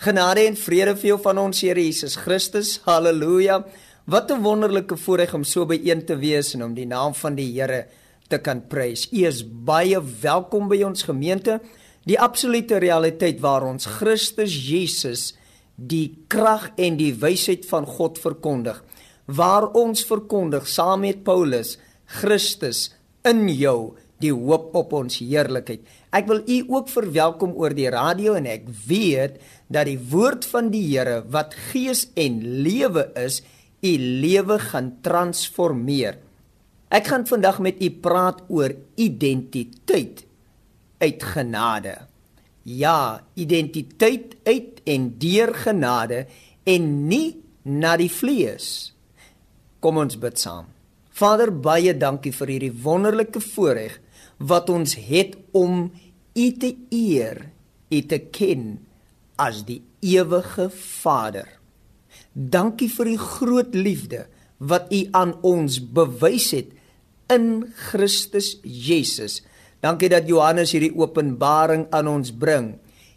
Genade en vrede vir jou van ons Here Jesus Christus. Halleluja. Wat 'n wonderlike voorreg om so byeen te wees en om die naam van die Here te kan prys. U is baie welkom by ons gemeente. Die absolute realiteit waar ons Christus Jesus die krag en die wysheid van God verkondig. Waar ons verkondig saam met Paulus Christus in jou die hoop op ons heerlikheid. Ek wil u ook verwelkom oor die radio en ek weet dat die woord van die Here wat gees en lewe is, u lewe gaan transformeer. Ek gaan vandag met u praat oor identiteit uit genade. Ja, identiteit uit en deur genade en nie na die vlees. Kom ons bid saam. Vader, baie dankie vir hierdie wonderlike voorreg wat ons het om U te eer, U te ken as die ewige Vader. Dankie vir U groot liefde wat U aan ons bewys het in Christus Jesus. Dankie dat Johannes hierdie openbaring aan ons bring.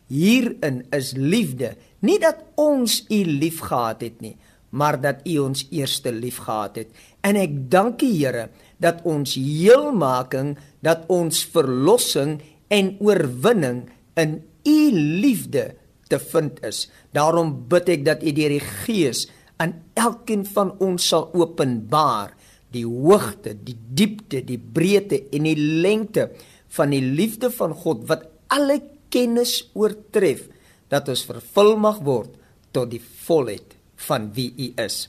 Hierin is liefde, nie dat ons U liefgehad het nie, maar dat U ons eerste liefgehad het. En ek dank U Here dat ons heelmaking, dat ons verlossing en oorwinning in U liefde te vind is. Daarom bid ek dat U deur die Gees aan elkeen van ons sal openbaar die hoogte, die diepte, die breedte en die lengte van die liefde van God wat alle kennis oortref dat ons vervul mag word tot die volheid van wie U is.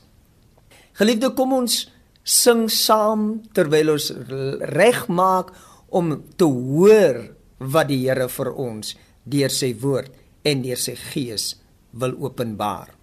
Geliefde, kom ons sing saam terwyl ons regmaak om te hoor wat die Here vir ons deur sy woord en deur sy gees wil openbaar.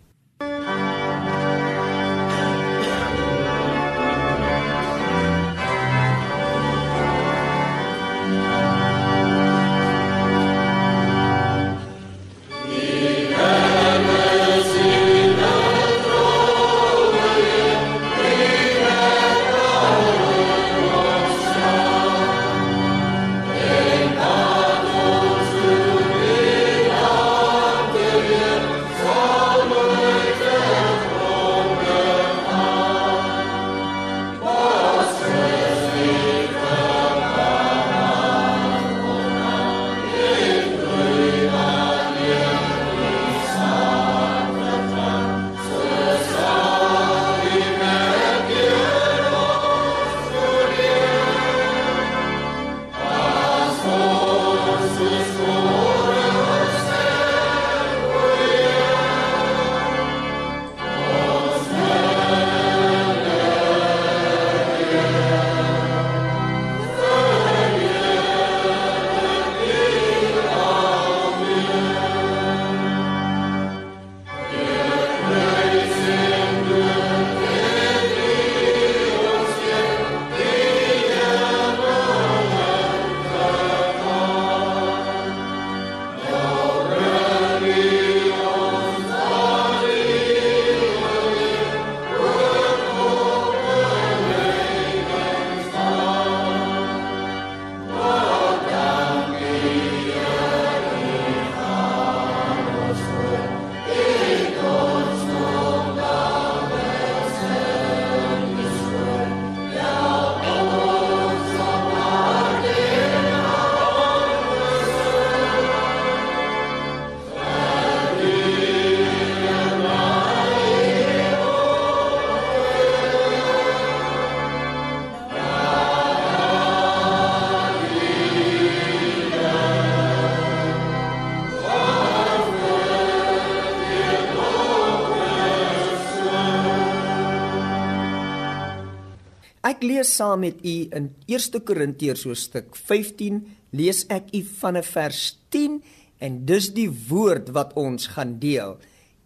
Lees saam met u in 1 Korintiërs hoofstuk 15 lees ek u van 'n vers 10 en dis die woord wat ons gaan deel.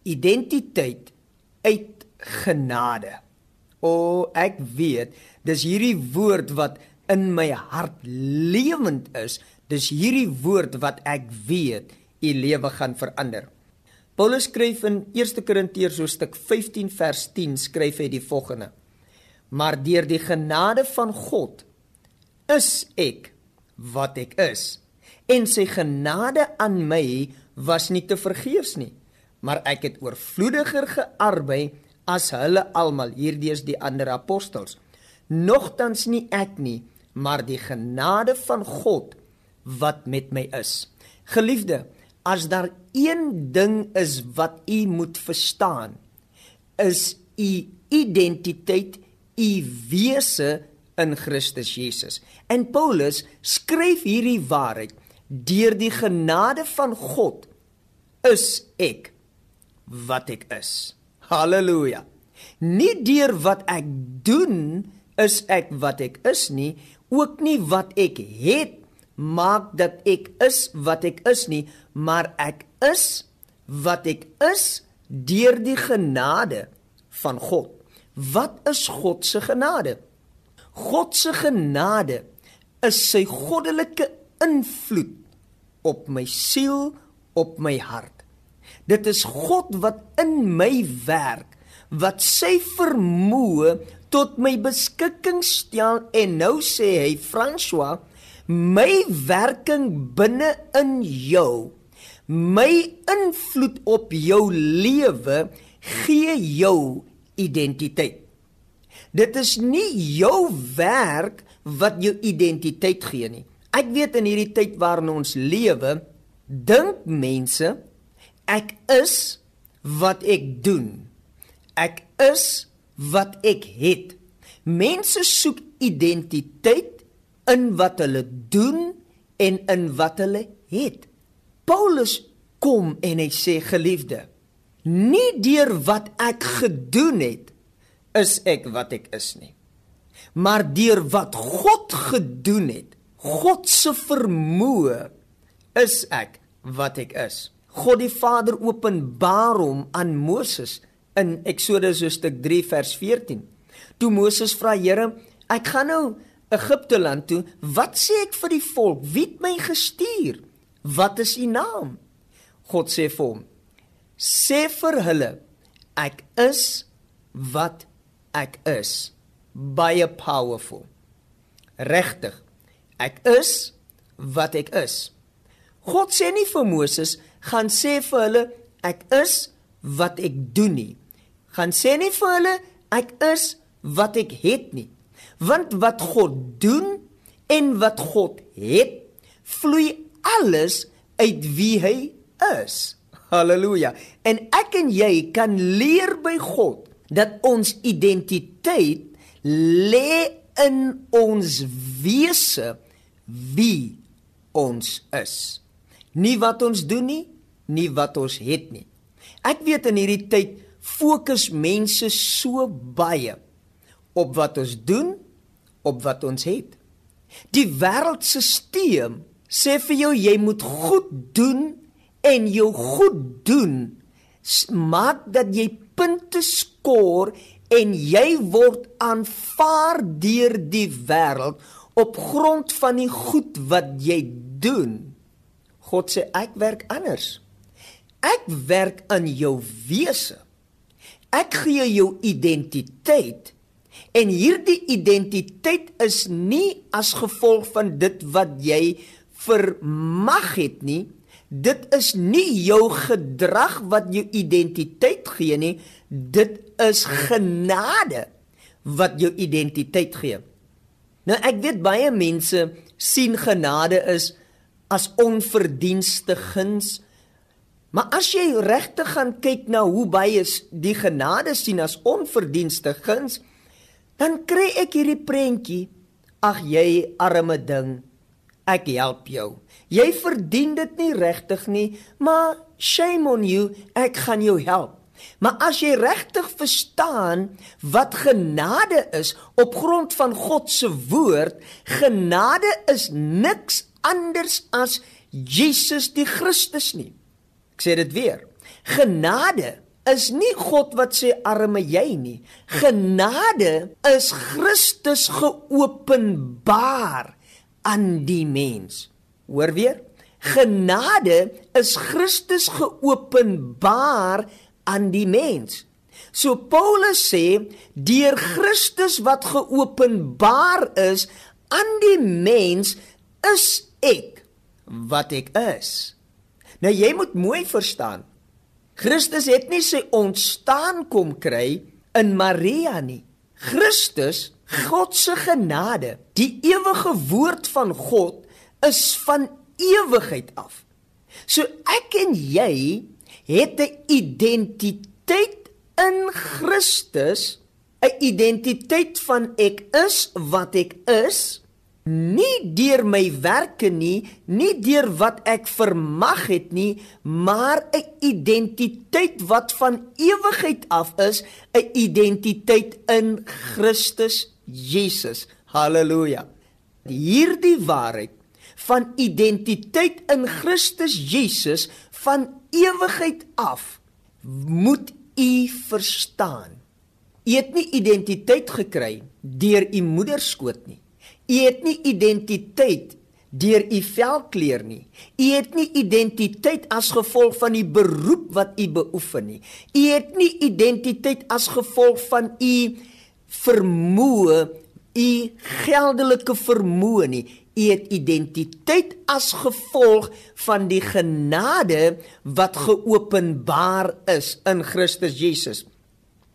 Identiteit uit genade. O, ek weet, dis hierdie woord wat in my hart lewend is. Dis hierdie woord wat ek weet u lewe gaan verander. Paulus skryf in 1 Korintiërs hoofstuk 15 vers 10 skryf hy die volgende: maar deur die genade van God is ek wat ek is en sy genade aan my was nie te vergeefs nie maar ek het oorvloediger gearbei as hulle almal. Hierdie is die ander apostels. Nogtans nie ek nie, maar die genade van God wat met my is. Geliefde, as daar een ding is wat u moet verstaan, is u identiteit, u wese in Christus Jesus. En Paulus skryf hierdie waarheid deur die genade van God is ek wat ek is. Halleluja. Nie deur wat ek doen is ek wat ek is nie, ook nie wat ek het maak dat ek is wat ek is nie, maar ek is wat ek is deur die genade van God. Wat is God se genade? God se genade is sy goddelike invloed op my siel, op my hart. Dit is God wat in my werk, wat sy vermoë tot my beskikking stel en nou sê hy François, my werking binne in jou, my invloed op jou lewe gee jou identiteit. Dit is nie jou werk wat jou identiteit gee nie. Ek weet in hierdie tyd waarin ons lewe, dink mense ek is wat ek doen. Ek is wat ek het. Mense soek identiteit in wat hulle doen en in wat hulle het. Paulus kom en hy sê geliefde, nie deur wat ek gedoen het is ek wat ek is nie. Maar deur wat God gedoen het, God se vermoë, is ek wat ek is. God die Vader openbaar hom aan Moses in Eksodus hoofstuk 3 vers 14. Toe Moses vra Here, ek gaan nou Egipte land toe, wat sê ek vir die volk? Wie het my gestuur? Wat is u naam? God sê vir hom: Sê vir hulle, ek is wat ek is baie powerful. Regtig. Ek is wat ek is. God sê nie vir Moses gaan sê vir hulle ek is wat ek doen nie. Gaan sê nie vir hulle ek is wat ek het nie. Want wat God doen en wat God het, vloei alles uit wie hy is. Halleluja. En ek en jy kan leer by God dat ons identiteit lê in ons wese wie ons is. Nie wat ons doen nie, nie wat ons het nie. Ek weet in hierdie tyd fokus mense so baie op wat ons doen, op wat ons het. Die wêreldstelsel sê vir jou jy moet goed doen en jou goed doen maak dat jy punte skoor en jy word aanvaar deur die wêreld op grond van die goed wat jy doen. God sê ek werk anders. Ek werk aan jou wese. Ek gee jou identiteit en hierdie identiteit is nie as gevolg van dit wat jy vermag het nie, Dit is nie jou gedrag wat jou identiteit gee nie, dit is genade wat jou identiteit gee. Nou ek weet baie mense sien genade is as onverdienste guns. Maar as jy regtig gaan kyk na hoe baie die genade sien as onverdienste guns, dan kry ek hierdie prentjie: Ag jy arme ding, ek help jou. Jy verdien dit nie regtig nie, maar shame on you, ek gaan jou help. Maar as jy regtig verstaan wat genade is op grond van God se woord, genade is niks anders as Jesus die Christus nie. Ek sê dit weer. Genade is nie God wat sê arme jy nie. Genade is Christus geopenbaar aan die mens. Hoor weer? Genade is Christus geopenbaar aan die mens. So Paulus sê deur Christus wat geopenbaar is aan die mens is ek wat ek is. Nou jy moet mooi verstaan. Christus het nie sy ontstaan kom kry in Maria nie. Christus, God se genade, die ewige woord van God is van ewigheid af. So ek en jy het 'n identiteit in Christus, 'n identiteit van ek is wat ek is nie deur my werke nie, nie deur wat ek vermag het nie, maar 'n identiteit wat van ewigheid af is, 'n identiteit in Christus Jesus. Halleluja. Hierdie waarheid van identiteit in Christus Jesus van ewigheid af moet u verstaan. U het nie identiteit gekry deur u moederskoot nie. U het nie identiteit deur u velkleur nie. U het nie identiteit as gevolg van die beroep wat u beoefen nie. U het nie identiteit as gevolg van u vermoë, u geldelike vermoë nie. U het identiteit as gevolg van die genade wat geopenbaar is in Christus Jesus.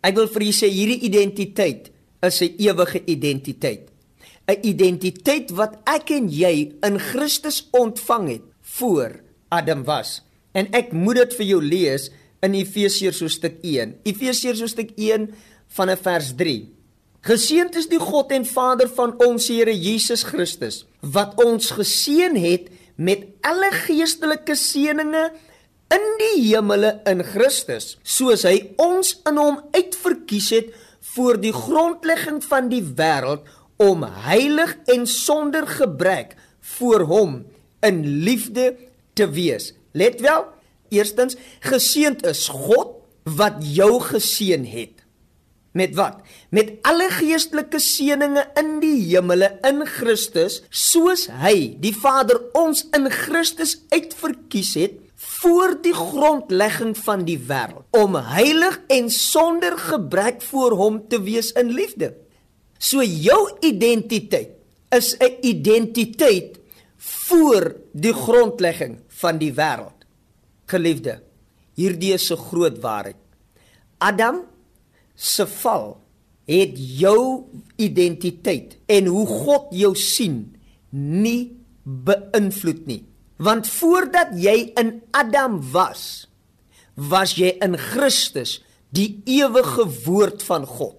Ek wil vir u sê hierdie identiteit is 'n ewige identiteit. 'n identiteit wat ek en jy in Christus ontvang het voor Adam was. En ek moet dit vir jou lees in Efesiërs hoofstuk 1. Efesiërs hoofstuk 1 vanaf vers 3. Geseënd is die God en Vader van ons Here Jesus Christus wat ons geseën het met alle geestelike seënings in die hemele in Christus soos hy ons in hom uitverkies het voor die grondlegging van die wêreld om heilig en sonder gebrek voor hom in liefde te wees. Let wel, eerstens geseënd is God wat jou geseën het. Met wat? Met alle geestelike seënings in die hemele in Christus, soos hy, die Vader ons in Christus uitverkies het voor die grondlegging van die wêreld om heilig en sonder gebrek voor hom te wees in liefde. So jou identiteit is 'n identiteit voor die grondlegging van die wêreld. Geliefde, hierdie is 'n groot waarheid. Adam se val het jou identiteit en hoe God jou sien nie beïnvloed nie. Want voordat jy in Adam was, was jy in Christus, die ewige woord van God.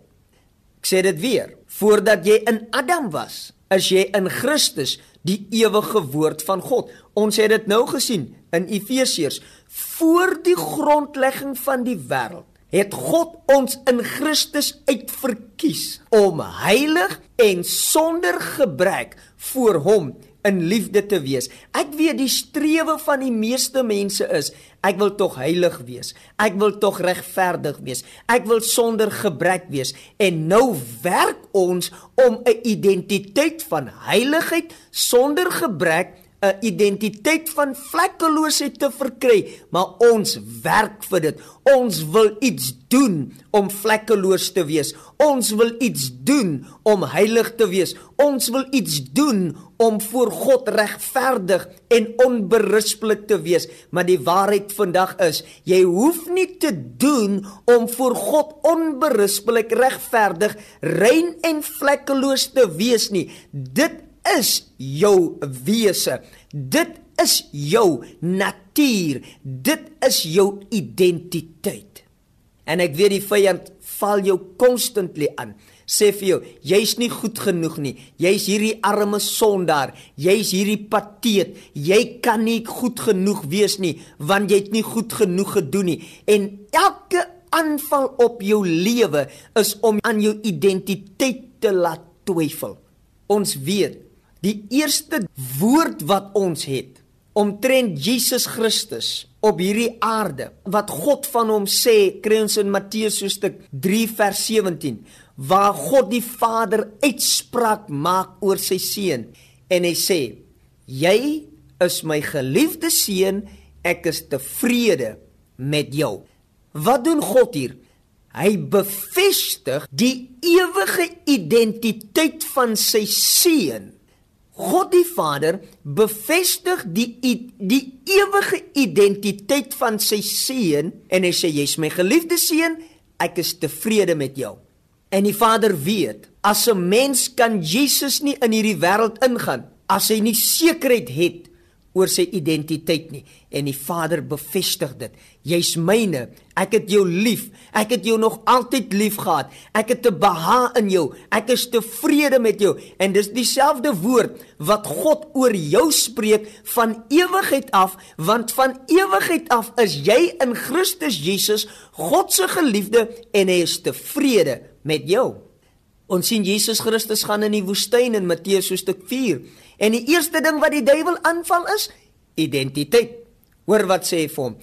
Ek sê dit weer. Voordat jy in Adam was, is jy in Christus, die ewige woord van God. Ons het dit nou gesien in Efesiërs. Voor die grondlegging van die wêreld het God ons in Christus uitverkies om heilig en sonder gebrek voor hom in liefde te wees. Ek weet die strewe van die meeste mense is ek wil tog heilig wees. Ek wil tog regverdig wees. Ek wil sonder gebrek wees. En nou werk ons om 'n identiteit van heiligheid sonder gebrek 'n identiteit van vlekkeloosheid te verkry, maar ons werk vir dit. Ons wil iets doen om vlekkeloos te wees. Ons wil iets doen om heilig te wees. Ons wil iets doen om voor God regverdig en onberispelik te wees. Maar die waarheid vandag is, jy hoef nie te doen om voor God onberispelik regverdig, rein en vlekkeloos te wees nie. Dit is jou wese. Dit is jou natuur. Dit is jou identiteit. En ek weet die vyand val jou constantly aan. Sê vir jou, jy's nie goed genoeg nie. Jy's hierdie arme sondaar. Jy's hierdie pateet. Jy kan nie goed genoeg wees nie want jy het nie goed genoeg gedoen nie. En elke aanval op jou lewe is om aan jou identiteit te laat twyfel. Ons weet Die eerste woord wat ons het omtrent Jesus Christus op hierdie aarde wat God van hom sê kry ons in Matteus hoofstuk 3 vers 17 waar God die Vader uitspraak maak oor sy seun. En hy sê jy is my geliefde seun ek is tevrede met jou. Wat doen God hier? Hy bevestig die ewige identiteit van sy seun God die Vader bevestig die die ewige identiteit van sy seun en hy sê jy's my geliefde seun, ek is tevrede met jou. En die Vader weet, as 'n mens kan Jesus nie in hierdie wêreld ingaan as hy nie sekerheid het oor sy identiteit nie en die Vader bevestig dit. Jy's myne. Ek het jou lief. Ek het jou nog altyd lief gehad. Ek het te beha in jou. Ek is tevrede met jou. En dis dieselfde woord wat God oor jou spreek van ewigheid af, want van ewigheid af is jy in Christus Jesus, God se geliefde en hy is tevrede met jou. Ons sien Jesus Christus gaan in die woestyn in Matteus hoofstuk 4 En die eerste ding wat die duiwel aanval is identiteit. Hoor wat sê hy vir hom?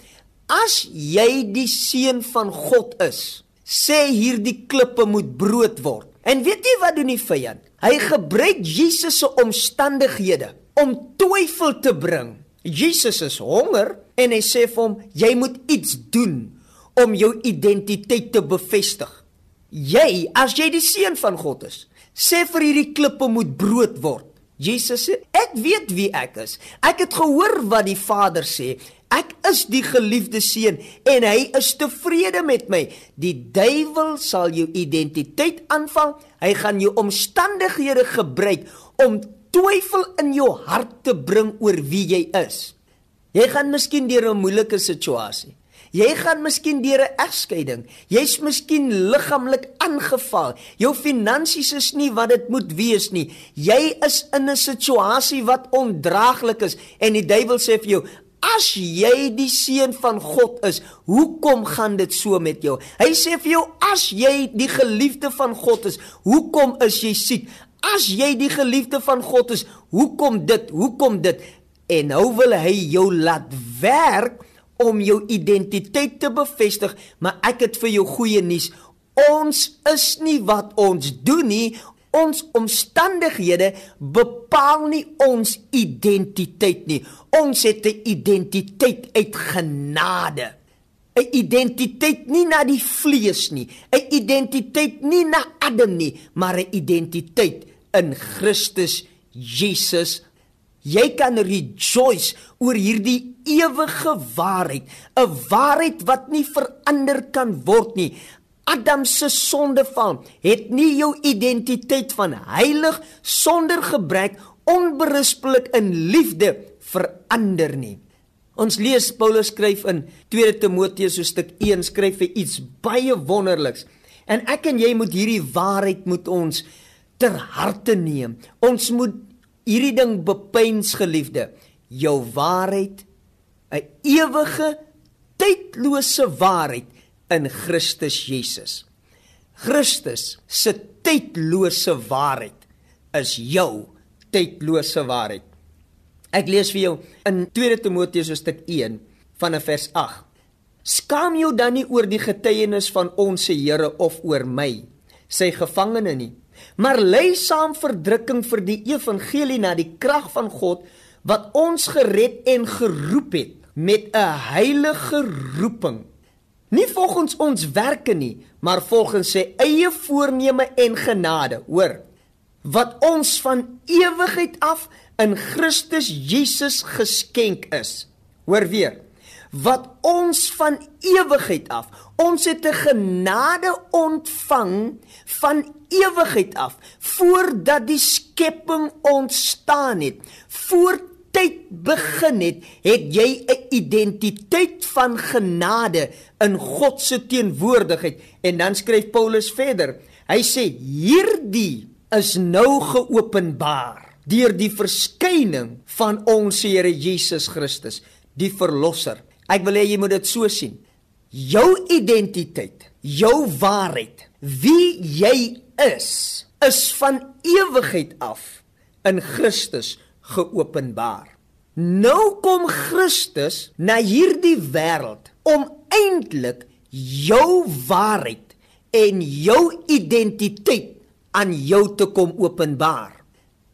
As jy die seun van God is, sê hierdie klippe moet brood word. En weet jy wat doen die vyand? Hy gebruik Jesus se omstandighede om twyfel te bring. Jesus is honger en hy sê vir hom jy moet iets doen om jou identiteit te bevestig. Jy, as jy die seun van God is, sê vir hierdie klippe moet brood word. Jesus sê, ek weet wie ek is. Ek het gehoor wat die Vader sê. Ek is die geliefde seun en hy is tevrede met my. Die duiwel sal jou identiteit aanval. Hy gaan jou omstandighede gebruik om twyfel in jou hart te bring oor wie jy is. Jy gaan miskien deur 'n moeilike situasie. Jy gaan miskien deur 'n egskeiding. Jy's miskien liggaamlik aangeval. Jou finansies is nie wat dit moet wees nie. Jy is in 'n situasie wat ondraaglik is en die duiwel sê vir jou As jy die seun van God is, hoekom gaan dit so met jou? Hy sê vir jou as jy die geliefde van God is, hoekom is jy siek? As jy die geliefde van God is, hoekom dit? Hoekom dit? En nou wil hy jou laat werk om jou identiteit te bevestig, maar ek het vir jou goeie nuus. Ons is nie wat ons doen nie. Ons omstandighede bepaal nie ons identiteit nie. Ons het 'n identiteit uit genade. 'n Identiteit nie na die vlees nie, 'n identiteit nie na Adam nie, maar 'n identiteit in Christus Jesus Jy kan rejoice oor hierdie ewige waarheid, 'n waarheid wat nie verander kan word nie. Adam se sondeval het nie jou identiteit van heilig sonder gebrek onberispelik in liefde verander nie. Ons lees Paulus skryf in 2 Timoteus so stuk 1 skryf hy iets baie wonderliks. En ek en jy moet hierdie waarheid moet ons ter harte neem. Ons moet hierdie ding bepeins geliefde, jou waarheid, 'n ewige tydlose waarheid in Christus Jesus. Christus se tydlose waarheid is jou tydlose waarheid. Ek lees vir jou in 2 Timoteus hoofstuk 1 vanaf vers 8. Skaam jou dan nie oor die getuienis van ons se Here of oor my, sy gevangene nie maar lei saam verdrukking vir die evangelie na die krag van God wat ons gered en geroep het met 'n heilige roeping. Nie volgens ons werke nie maar volgens sy eie voorneme en genade hoor wat ons van ewigheid af in Christus Jesus geskenk is. Hoor weer wat ons van ewigheid af ons het 'n genade ontvang van ewigheid af voordat die skepping ontstaan het. Voor tyd begin het het jy 'n identiteit van genade in God se teenwoordigheid. En dan skryf Paulus verder. Hy sê hierdie is nou geopenbaar deur die verskyning van ons Here Jesus Christus die verlosser. Ek wil hê jy moet dit so sien jou identiteit jou waarheid wie jy is is van ewigheid af in Christus geopenbaar. Nou kom Christus na hierdie wêreld om eintlik jou waarheid en jou identiteit aan jou te kom openbaar.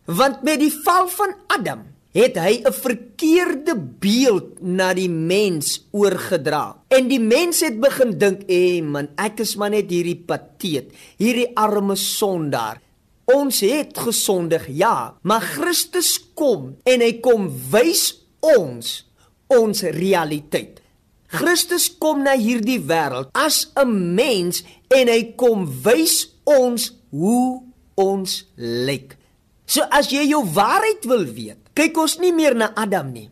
Want met die val van Adam het hy 'n verkeerde beeld na die mens oorgedra. En die mens het begin dink, "Ey man, ek is maar net hierdie pateet, hierdie arme sondaar." Ons het gesondig, ja, maar Christus kom en hy kom wys ons ons realiteit. Christus kom na hierdie wêreld as 'n mens en hy kom wys ons hoe ons lyk. So as jy jou waarheid wil weet, kyk ons nie meer na Adam nie.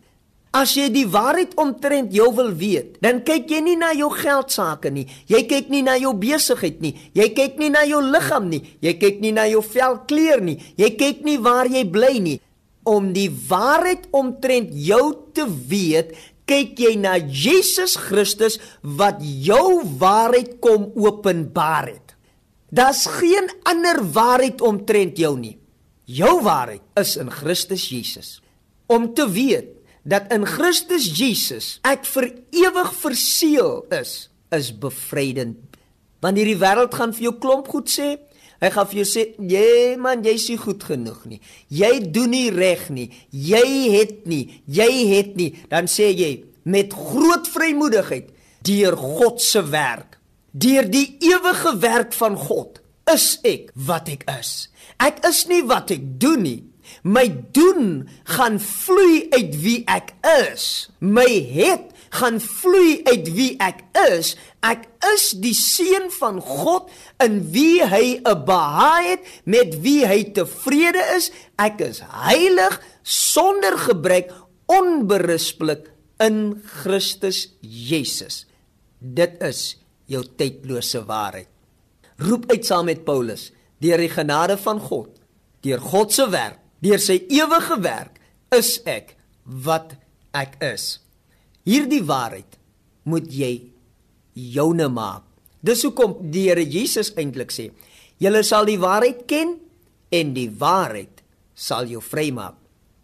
As jy die waarheid omtrent jou wil weet, dan kyk jy nie na jou geld sake nie. Jy kyk nie na jou besigheid nie. Jy kyk nie na jou liggaam nie. Jy kyk nie na jou velkleur nie. Jy kyk nie waar jy bly nie. Om die waarheid omtrent jou te weet, kyk jy na Jesus Christus wat jou waarheid kom openbaar het. Daar's geen ander waarheid omtrent jou nie. Jou waarheid is in Christus Jesus. Om te weet dat in Christus Jesus ek vir ewig verseël is, is bevrydend. Want hierdie wêreld gaan vir jou klomp goed sê. Hy gaan vir jou sê, "Nee man, jy's nie goed genoeg nie. Jy doen nie reg nie. Jy het nie, jy het nie." Dan sê jy met groot vrymoedigheid, "Deur God se werk, deur die ewige werk van God, is ek wat ek is. Ek is nie wat ek doen nie." My doen gaan vloei uit wie ek is. My het gaan vloei uit wie ek is. Ek is die seun van God in wie hy 'n behaag het, met wie hy tevrede is. Ek is heilig, sonder gebrek, onberispelik in Christus Jesus. Dit is jou tydlose waarheid. Roep uit saam met Paulus, deur die genade van God, deur God se werk Deur sy ewige werk is ek wat ek is. Hierdie waarheid moet jy joune maak. Dis hoekom die Here Jesus eintlik sê: "Julle sal die waarheid ken en die waarheid sal jou vrymaak."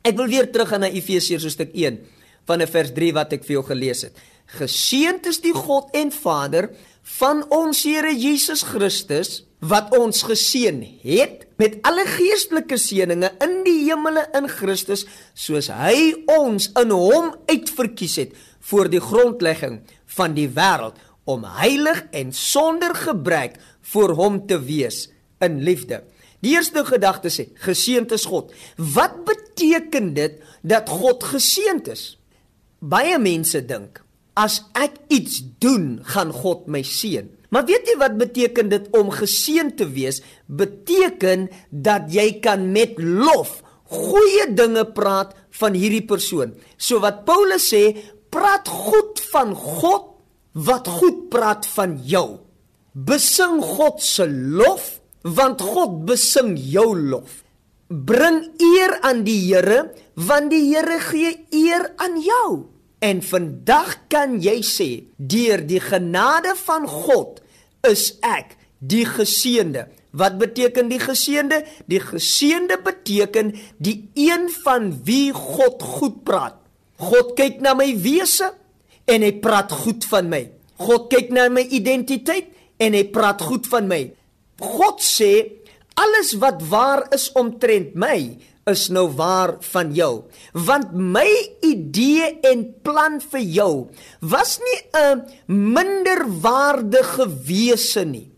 Ek wil weer terug gaan na Efesiërs hoofstuk 1 van vers 3 wat ek vir jou gelees het. Geseënd is die God en Vader van ons Here Jesus Christus wat ons geseën het met alle geestelike seënings in die hemele in Christus soos hy ons in hom uitverkies het voor die grondlegging van die wêreld om heilig en sonder gebrek voor hom te wees in liefde. Die eerste gedagte sê geseënd is God. Wat beteken dit dat God geseënd is? Baie mense dink as ek iets doen, gaan God my seën. Maar weet jy wat beteken dit om geseën te wees? Beteken dat jy kan met lof goeie dinge praat van hierdie persoon. So wat Paulus sê, praat goed van God wat goed praat van jou. Besing God se lof want God besing jou lof. Bring eer aan die Here want die Here gee eer aan jou. En vandag kan jy sê deur die genade van God is ek die geseënde. Wat beteken die geseënde? Die geseënde beteken die een van wie God goed praat. God kyk na my wese en hy praat goed van my. God kyk na my identiteit en hy praat goed van my. God sê alles wat waar is omtrent my is nou waar van jou. Want my idee en plan vir jou was nie 'n minderwaardige wese nie.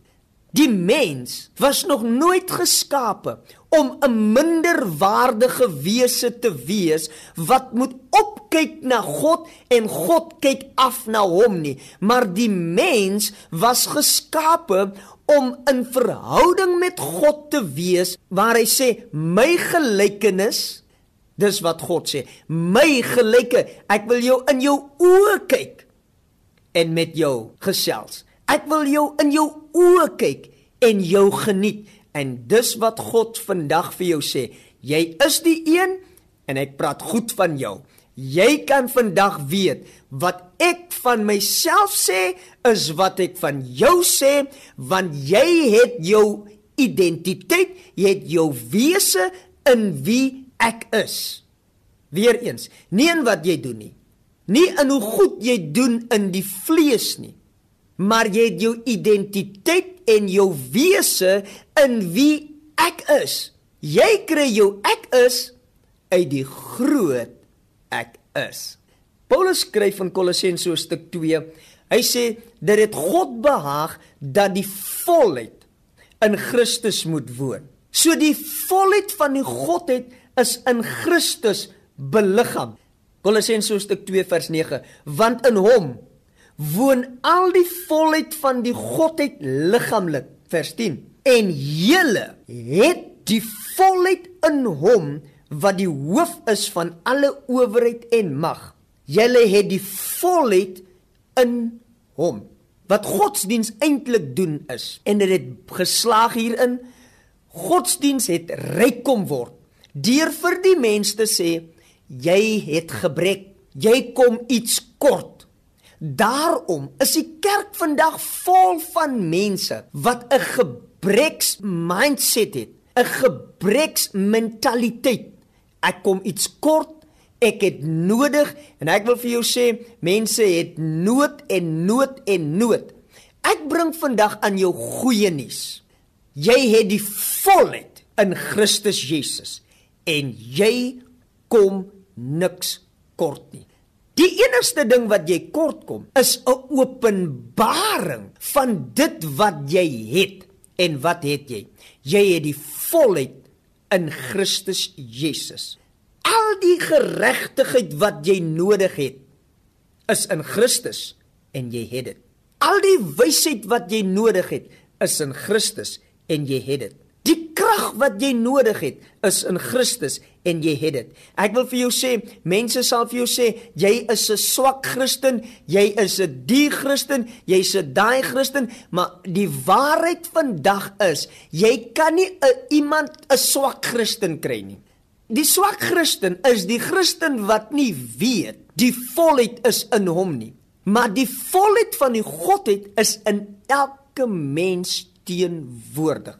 Die mens was nog nooit geskape om 'n minderwaardige wese te wees wat moet opkyk na God en God kyk af na hom nie. Maar die mens was geskape om in verhouding met God te wees waar hy sê my gelykenis dis wat God sê my gelyke ek wil jou in jou oë kyk en met jou gesels. Ek wil jou in jou oë kyk en jou geniet en dis wat God vandag vir jou sê jy is die een en ek praat goed van jou Jy kan vandag weet wat ek van myself sê is wat ek van jou sê want jy het jou identiteit, jy het jou wese in wie ek is. Weereens, nie in wat jy doen nie. Nie in hoe goed jy doen in die vlees nie, maar jy het jou identiteit en jou wese in wie ek is. Jy kry jou ek is uit die groot ek is. Paulus skryf in Kolossense hoofstuk 2. Hy sê dat dit God behaag dat die volheid in Christus moet woon. So die volheid van die Godheid is in Christus beliggaam. Kolossense hoofstuk 2 vers 9, want in hom woon al die volheid van die Godheid liggaamlik. Vers 10. En julle het die volheid in hom wat die hoof is van alle owerheid en mag. Julle het die volheid in hom. Wat godsdiens eintlik doen is en dit het geslaag hierin godsdiens het ryk kom word deur vir die mense te sê jy het gebrek jy kom iets kort daarom is die kerk vandag vol van mense wat 'n gebreks mindset het 'n gebreks mentaliteit. Ek kom iets kort ek het nodig en ek wil vir jou sê mense het nood en nood en nood. Ek bring vandag aan jou goeie nuus. Jy het die volheid in Christus Jesus en jy kom niks kort nie. Die enigste ding wat jy kort kom is 'n openbaring van dit wat jy het. En wat het jy? Jy het die volheid in Christus Jesus. Al die geregtigheid wat jy nodig het is in Christus en jy het dit. Al die wysheid wat jy nodig het is in Christus en jy het dit. Die krag wat jy nodig het is in Christus en jy het dit. Ek wil vir jou sê, mense sal vir jou sê jy is 'n swak Christen, jy is 'n die Christen, jy's 'n daai Christen, maar die waarheid vandag is, jy kan nie 'n iemand 'n swak Christen kry nie. Die swak Christen is die Christen wat nie weet die volheid is in hom nie. Maar die volheid van die Godheid is in elke mens teenwoordig.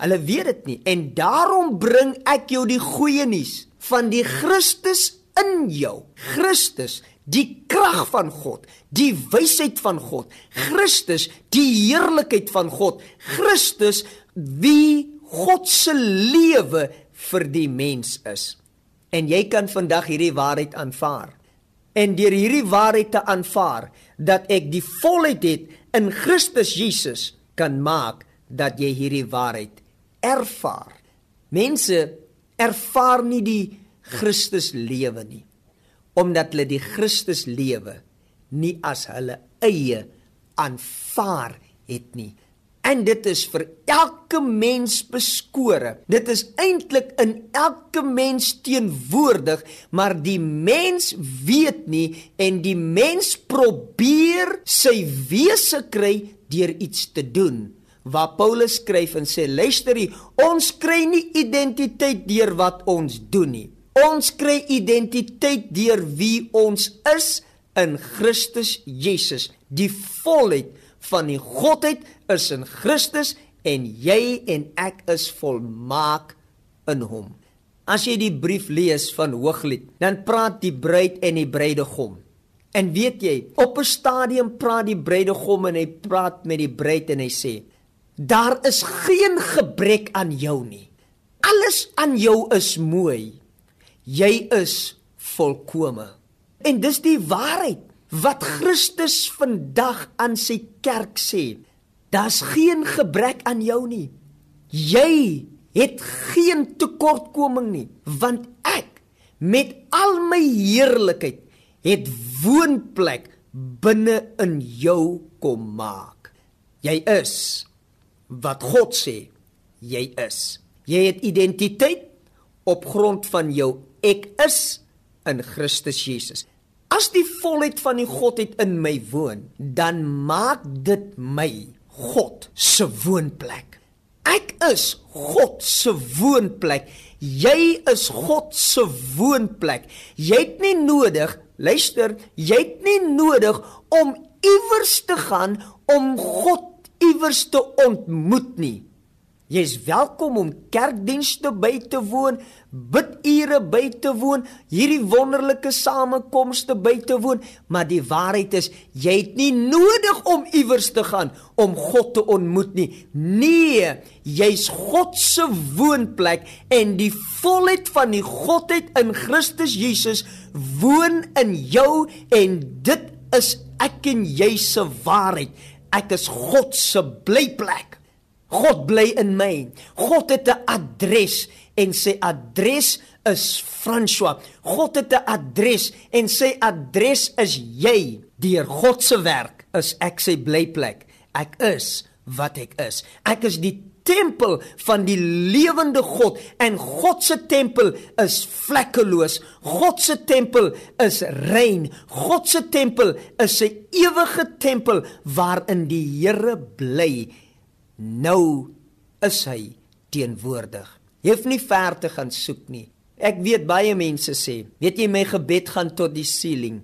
Hulle weet dit nie en daarom bring ek jou die goeie nuus van die Christus in jou. Christus, die krag van God, die wysheid van God, Christus, die heerlikheid van God, Christus wie God se lewe vir die mens is. En jy kan vandag hierdie waarheid aanvaar. En deur hierdie waarheid te aanvaar dat ek die volheid het in Christus Jesus kan maak dat jy hierdie waarheid ervaar. Mense ervaar nie die Christus lewe nie omdat hulle die Christus lewe nie as hulle eie aanvaar het nie. En dit is vir elke mens beskore. Dit is eintlik in elke mens teenwoordig, maar die mens weet nie en die mens probeer sy wese kry deur iets te doen. Waar Paulus skryf en sê luister hier, ons kry nie identiteit deur wat ons doen nie. Ons kry identiteit deur wie ons is in Christus Jesus. Die volheid van die godheid is in Christus en jy en ek is volmaak in hom. As jy die brief lees van Hooglied, dan praat die bruid en die bruidegom. En weet jy, op 'n stadium praat die bruidegom en hy praat met die bruid en hy sê: "Daar is geen gebrek aan jou nie. Alles aan jou is mooi. Jy is volkome." En dis die waarheid wat Christus vandag aan sy kerk sê. Daar's geen gebrek aan jou nie. Jy het geen tekortkoming nie, want ek met al my heerlikheid het woonplek binne in jou kom maak. Jy is wat God sê jy is. Jy het identiteit op grond van jou ek is in Christus Jesus. As die volheid van die Godheid in my woon, dan maak dit my God se woonplek. Ek is God se woonplek. Jy is God se woonplek. Jy het nie nodig Luister, jy het nie nodig om iewers te gaan om God iewers te ontmoet nie. Jy is welkom om kerkdienste by te woon, bidure by te woon, hierdie wonderlike samekomste by te woon, maar die waarheid is jy het nie nodig om iewers te gaan om God te ontmoet nie. Nee, jy's God se woonplek en die volheid van die Godheid in Christus Jesus woon in jou en dit is ek en jy se waarheid. Ek is God se blyplek. God bly in my. God het 'n adres en sy adres is François. God het 'n adres en sy adres is jy. Deur God se werk is ek sy blyplek. Ek is wat ek is. Ek is die tempel van die lewende God en God se tempel is vlekkeloos. God se tempel is rein. God se tempel is 'n ewige tempel waarin die Here bly. Nou is hy teenwoordig. Jy hoef nie ver te gaan soek nie. Ek weet baie mense sê, weet jy my gebed gaan tot die ceiling.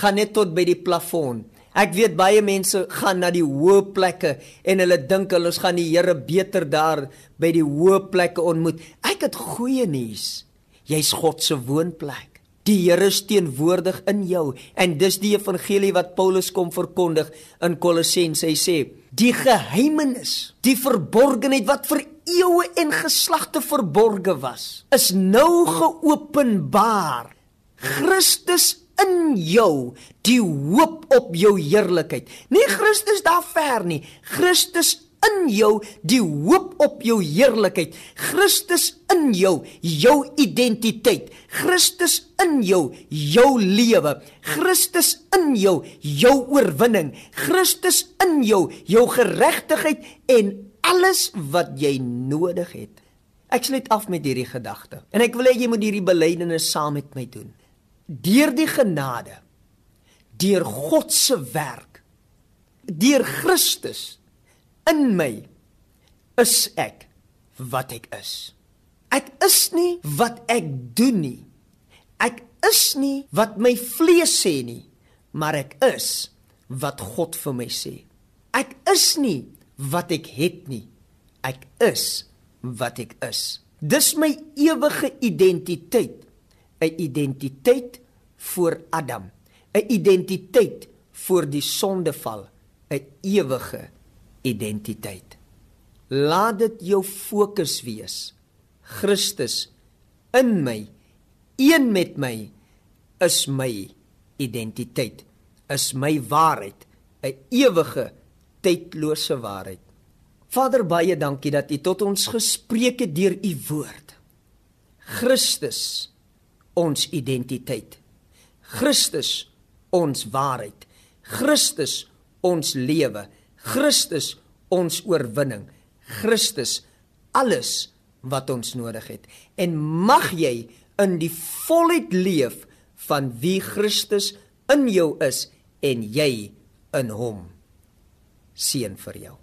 Gaan net tot by die plafon. Ek weet baie mense gaan na die hoë plekke en hulle dink hulle gaan die Here beter daar by die hoë plekke ontmoet. Ek het goeie nuus. Jy's God se woonplek. Die Here is teenwoordig in jou en dis die evangelie wat Paulus kom verkondig in Kolossense. Hy sê: "Die geheimenis, die verborgenheid wat vir eeue en geslagte verborge was, is nou geopenbaar. Christus in jou die hoop op jou heerlikheid. Nie Christus daar ver nie. Christus in jou die hoop op jou heerlikheid. Christus in jou jou identiteit. Christus in jou jou lewe. Christus in jou jou oorwinning. Christus in jou jou geregtigheid en alles wat jy nodig het. Ek sluit af met hierdie gedagte. En ek wil hê jy moet hierdie belydenis saam met my doen deur die genade deur God se werk deur Christus in my is ek wat ek is. Ek is nie wat ek doen nie. Ek is nie wat my vlees sê nie maar ek is wat God vir my sê. Ek is nie wat ek het nie. Ek is wat ek is. Dis my ewige identiteit 'n identiteit voor Adam, 'n identiteit voor die sondeval, 'n ewige identiteit. Laat dit jou fokus wees. Christus in my, een met my is my identiteit, is my waarheid, 'n ewige tydlose waarheid. Vader baie dankie dat U tot ons gespreek het deur U woord. Christus ons identiteit. Christus ons waarheid. Christus ons lewe. Christus ons oorwinning. Christus alles wat ons nodig het. En mag jy in die volheid leef van wie Christus in jou is en jy in hom. Seën vir jou.